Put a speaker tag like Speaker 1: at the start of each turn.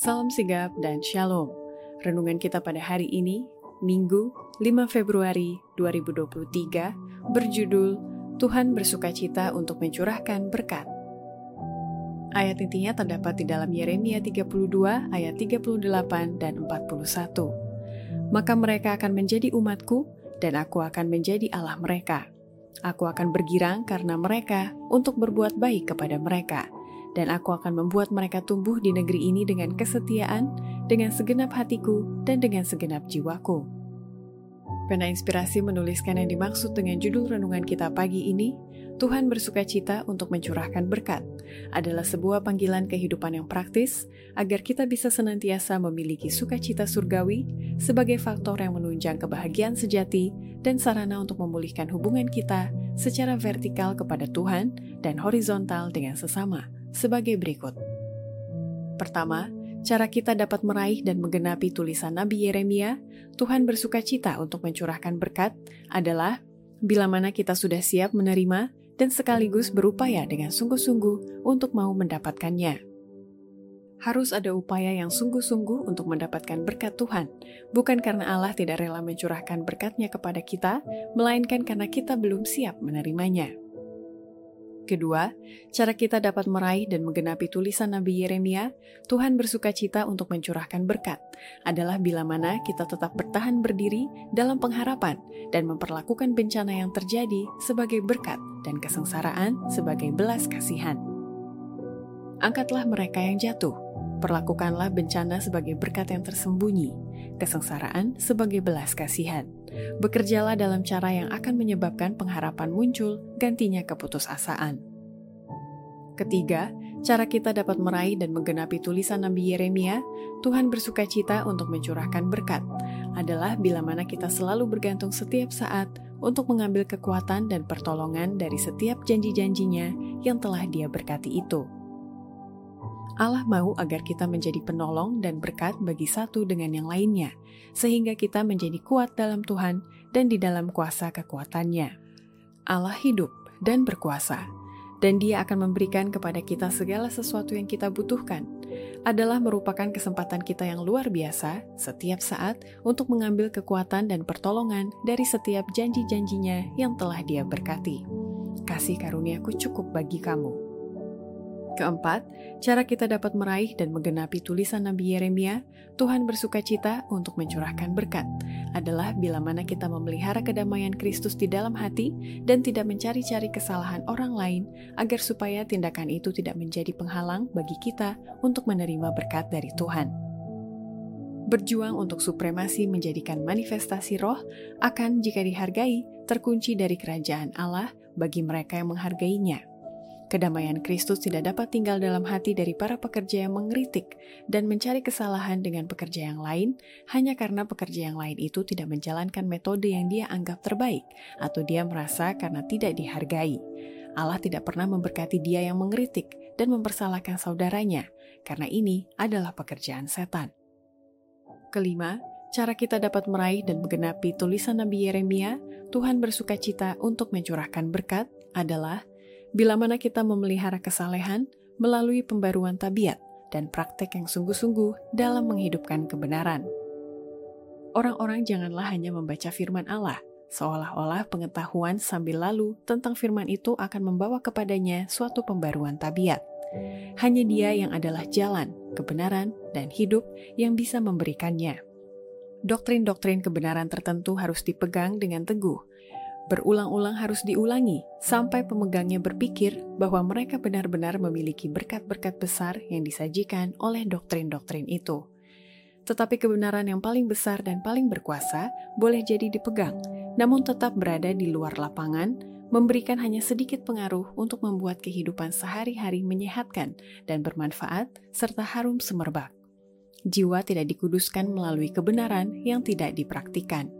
Speaker 1: Salam sigap dan shalom. Renungan kita pada hari ini, Minggu 5 Februari 2023, berjudul Tuhan bersuka cita untuk mencurahkan berkat. Ayat intinya terdapat di dalam Yeremia 32 ayat 38 dan 41. Maka mereka akan menjadi umatku dan aku akan menjadi Allah mereka. Aku akan bergirang karena mereka untuk berbuat baik kepada mereka dan aku akan membuat mereka tumbuh di negeri ini dengan kesetiaan, dengan segenap hatiku, dan dengan segenap jiwaku. Pena Inspirasi menuliskan yang dimaksud dengan judul renungan kita pagi ini, Tuhan bersuka cita untuk mencurahkan berkat, adalah sebuah panggilan kehidupan yang praktis agar kita bisa senantiasa memiliki sukacita surgawi sebagai faktor yang menunjang kebahagiaan sejati dan sarana untuk memulihkan hubungan kita secara vertikal kepada Tuhan dan horizontal dengan sesama sebagai berikut. Pertama, cara kita dapat meraih dan menggenapi tulisan Nabi Yeremia, Tuhan bersuka cita untuk mencurahkan berkat, adalah bila mana kita sudah siap menerima dan sekaligus berupaya dengan sungguh-sungguh untuk mau mendapatkannya. Harus ada upaya yang sungguh-sungguh untuk mendapatkan berkat Tuhan, bukan karena Allah tidak rela mencurahkan berkatnya kepada kita, melainkan karena kita belum siap menerimanya. Kedua, cara kita dapat meraih dan menggenapi tulisan Nabi Yeremia, Tuhan bersuka cita untuk mencurahkan berkat, adalah bila mana kita tetap bertahan berdiri dalam pengharapan dan memperlakukan bencana yang terjadi sebagai berkat dan kesengsaraan sebagai belas kasihan. Angkatlah mereka yang jatuh, perlakukanlah bencana sebagai berkat yang tersembunyi, kesengsaraan sebagai belas kasihan. Bekerjalah dalam cara yang akan menyebabkan pengharapan muncul, gantinya keputusasaan. Ketiga, cara kita dapat meraih dan menggenapi tulisan Nabi Yeremia, Tuhan bersuka cita untuk mencurahkan berkat, adalah bila mana kita selalu bergantung setiap saat untuk mengambil kekuatan dan pertolongan dari setiap janji-janjinya yang telah dia berkati itu. Allah mau agar kita menjadi penolong dan berkat bagi satu dengan yang lainnya, sehingga kita menjadi kuat dalam Tuhan dan di dalam kuasa kekuatannya. Allah hidup dan berkuasa, dan Dia akan memberikan kepada kita segala sesuatu yang kita butuhkan, adalah merupakan kesempatan kita yang luar biasa setiap saat untuk mengambil kekuatan dan pertolongan dari setiap janji-janjinya yang telah Dia berkati. Kasih karuniaku cukup bagi kamu. Keempat, cara kita dapat meraih dan menggenapi tulisan Nabi Yeremia, Tuhan bersuka cita untuk mencurahkan berkat, adalah bila mana kita memelihara kedamaian Kristus di dalam hati dan tidak mencari-cari kesalahan orang lain, agar supaya tindakan itu tidak menjadi penghalang bagi kita untuk menerima berkat dari Tuhan. Berjuang untuk supremasi menjadikan manifestasi roh akan jika dihargai terkunci dari kerajaan Allah bagi mereka yang menghargainya. Kedamaian Kristus tidak dapat tinggal dalam hati dari para pekerja yang mengkritik dan mencari kesalahan dengan pekerja yang lain hanya karena pekerja yang lain itu tidak menjalankan metode yang dia anggap terbaik atau dia merasa karena tidak dihargai. Allah tidak pernah memberkati dia yang mengkritik dan mempersalahkan saudaranya, karena ini adalah pekerjaan setan. Kelima, cara kita dapat meraih dan menggenapi tulisan Nabi Yeremia, Tuhan bersuka cita untuk mencurahkan berkat adalah bila mana kita memelihara kesalehan melalui pembaruan tabiat dan praktek yang sungguh-sungguh dalam menghidupkan kebenaran. Orang-orang janganlah hanya membaca firman Allah, seolah-olah pengetahuan sambil lalu tentang firman itu akan membawa kepadanya suatu pembaruan tabiat. Hanya dia yang adalah jalan, kebenaran, dan hidup yang bisa memberikannya. Doktrin-doktrin kebenaran tertentu harus dipegang dengan teguh, berulang-ulang harus diulangi sampai pemegangnya berpikir bahwa mereka benar-benar memiliki berkat-berkat besar yang disajikan oleh doktrin-doktrin itu. Tetapi kebenaran yang paling besar dan paling berkuasa boleh jadi dipegang, namun tetap berada di luar lapangan, memberikan hanya sedikit pengaruh untuk membuat kehidupan sehari-hari menyehatkan dan bermanfaat, serta harum semerbak. Jiwa tidak dikuduskan melalui kebenaran yang tidak dipraktikan.